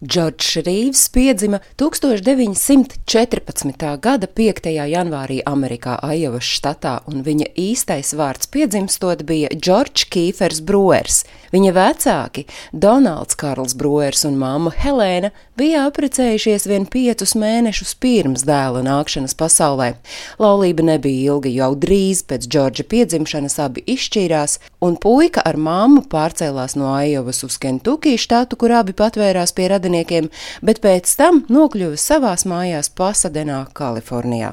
Džordžs Rīvs piedzima 1914. gada 5. janvārī Amerikā, Ajovas štatā, un viņa īstais vārds piedzimstot bija Džordžs Kīfers Bruers. Viņa vecāki, Donalds Karls Bruers un māma Helēna, bija apprecējušies vien piecus mēnešus pirms dēla nākšanas pasaulē. Laulība nebija ilga, jau drīz pēc Džordža piedzimšanas abi izšķīrās, un puika ar māmu pārcēlās no Ajovas uz Kentukiju štatu, kur abi patvērās pie radiniekiem bet pēc tam nokļuva savās mājās Pasadenā, Kalifornijā.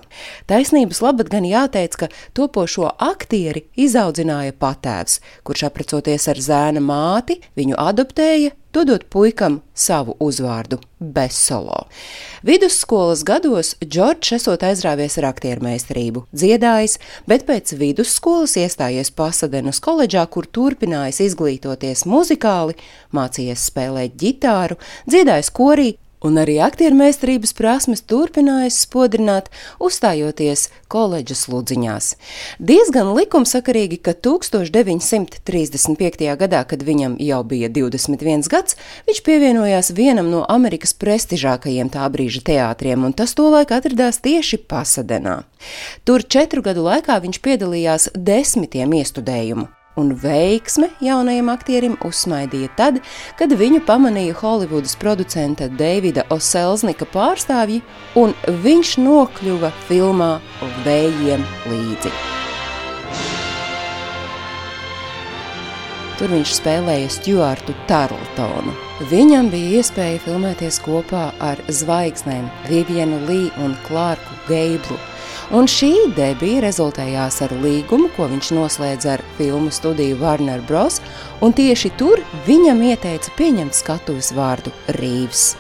Taisnības labad gan jāteic, ka topošo aktieri izaudzināja patēvs, kurš aprecoties ar zēna māti, viņu adoptēja dodot puikam savu uzvārdu - Besolo. Vidusskolas gados Džordžs esot aizrāvies ar aktiermeistarību, dziedājis, bet pēc vidusskolas iestājies Pasadenas koledžā, kur turpinājis izglītoties muzikāli, mācījies spēlēt ģitāru, dziedājis korī un arī aktiermeistarības prasmes turpinājas spodrināt, uzstājoties koledžas ludziņās. Diezgan likumsakarīgi, ka 1935. gadā, kad viņam jau bija 21 gads, viņš pievienojās vienam no Amerikas prestižākajiem tā brīža teātriem, un tas tolaik atradās tieši Pasadenā. Tur četru gadu laikā viņš piedalījās desmitiem iestudējumu un veiksme jaunajam aktierim uzsmaidīja tad, kad viņu pamanīja Holivudas producenta Davida Oselznika pārstāvji, un viņš nokļuva filmā Vējiem līdzi. Tur viņš spēlēja Stuartu Tarltonu. Viņam bija iespēja filmēties kopā ar zvaigznēm Vivienu Lī un Klārku Geiblu. Un šī debija rezultējās ar līgumu, ko viņš noslēdza ar filmu studiju Warner Bros. Un tieši tur viņam ieteica pieņemt skatuves vārdu Rīvs.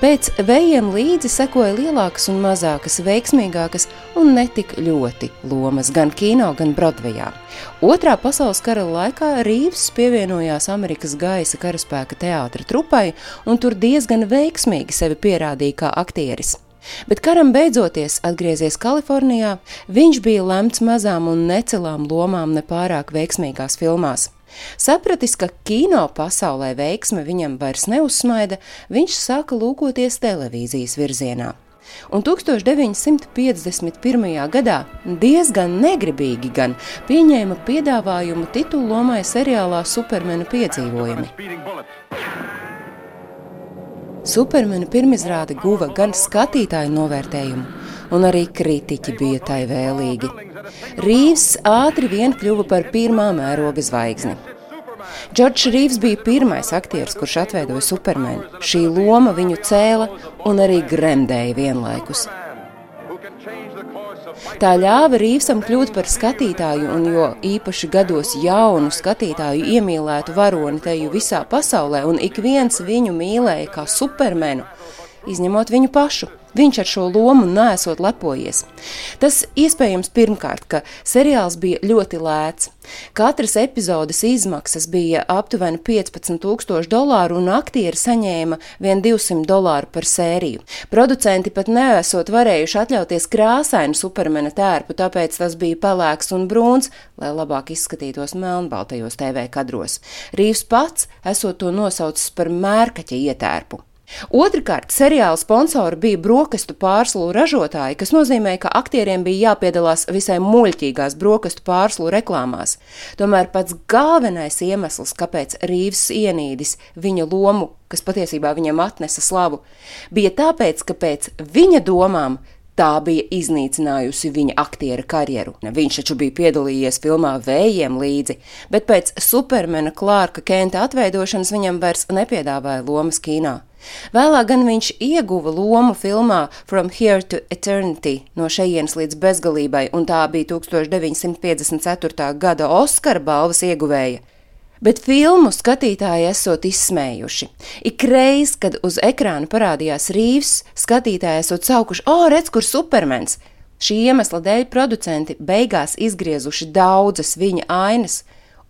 Pēc vējiem līdzi sekoja lielākas un mazākas, veiksmīgākas un netik ļoti lomas gan kino, gan Broadwayā. Otrā pasaules kara laikā Rīvs pievienojās Amerikas gaisa karaspēka teātra trupai un tur diezgan veiksmīgi sevi pierādīja kā aktieris. Bet karam beidzoties, atgriezies Kalifornijā, viņš bija lemts mazām un necelām lomām nepārāk veiksmīgās filmās. Sapratis, ka kino pasaulē veiksme viņam vairs neuzsmaida, viņš sāka lūkoties televīzijas virzienā. Un 1951. gadā diezgan negribīgi gan pieņēma piedāvājumu titulu lomai seriālā Supermena piedzīvojumi. Supermena pirmizrāde guva gan skatītāju novērtējumu, un arī kritiķi bija tai vēlīgi. Rīvs ātri vien kļuva par pirmā mēroga zvaigzni. Džordžs Rīvs bija pirmais aktieris, kurš atveidoja Supermenu. Šī loma viņu cēla un arī gremdēja vienlaikus. Tā ļāva Rīvsam kļūt par skatītāju, un jo īpaši gados jaunu skatītāju iemīlētu varoni teju visā pasaulē, un ik viens viņu mīlēja kā supermenu, izņemot viņu pašu. Viņš ar šo lomu nesot lepojies. Tas iespējams pirmkārt, ka seriāls bija ļoti lēts. Katras epizodes izmaksas bija aptuveni 15,000 dolāru, un aktieri saņēma vien 200 dolāru par sēriju. Producenti pat nesot varējuši atļauties krāsainu supermena tērpu, tāpēc tas bija pelēks un brūns, lai labāk izskatītos melnbaltajos TV kadros. Rīvs pats esot to nosaucis par mērkaķa ietērpu. Otrakārt, seriāla sponsori bija brokastu pārslu ražotāji, kas nozīmē, ka aktieriem bija jāpiedalās visai muļķīgās brokastu pārslu reklāmās. Tomēr pats galvenais iemesls, kāpēc Rīvs ienīdis viņa lomu, kas patiesībā viņam atnesa slavu, bija tāpēc, ka pēc viņa domām Tā bija iznīcinājusi viņa aktiera karjeru. Viņš taču bija piedalījies filmā Vējiem līdzi, bet pēc Supermana Klārka Kenta atveidošanas viņam vairs nepiedāvāja lomas kīnā. Vēlāk gan viņš ieguva lomu filmā From Here to Eternity no šejienes līdz bezgalībai, un tā bija 1954. gada Oskara balvas ieguvēja. Bet filmu skatītāji esot izsmējuši. Ik reiz, kad uz ekrāna parādījās Rīvs, skatītāji esot saukuši: O, redz, kur supermens! Šī iemesla dēļ producenti beigās izgriezuši daudzas viņa ainas,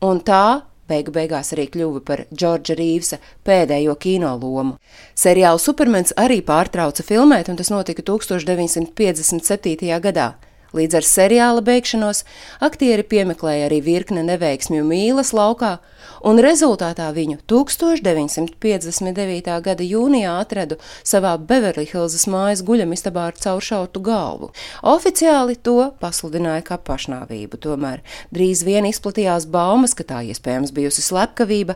un tā beigu beigās arī kļuva par Džordža Rīvsa pēdējo kino lomu. Seriālu Supermens arī pārtrauca filmēt, un tas notika 1957. gadā. Līdz ar seriāla beigšanos aktieri piemeklēja arī virkne neveiksmju mīlas laukā, un rezultātā viņu 1959. gada jūnijā atradu savā Beverlyhilzas mājas guļamistabā ar cauršautu galvu. Oficiāli to pasludināja kā pašnāvību, tomēr drīz vien izplatījās baumas, ka tā iespējams bijusi slepkavība,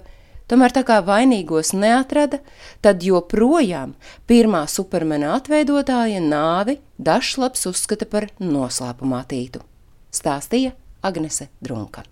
Tomēr tā kā vainīgos neatrada, tad joprojām pirmā supermena atveidotāja nāvi Dažslaps uzskata par noslēpumatītu. Stāstīja Agnese Drunka.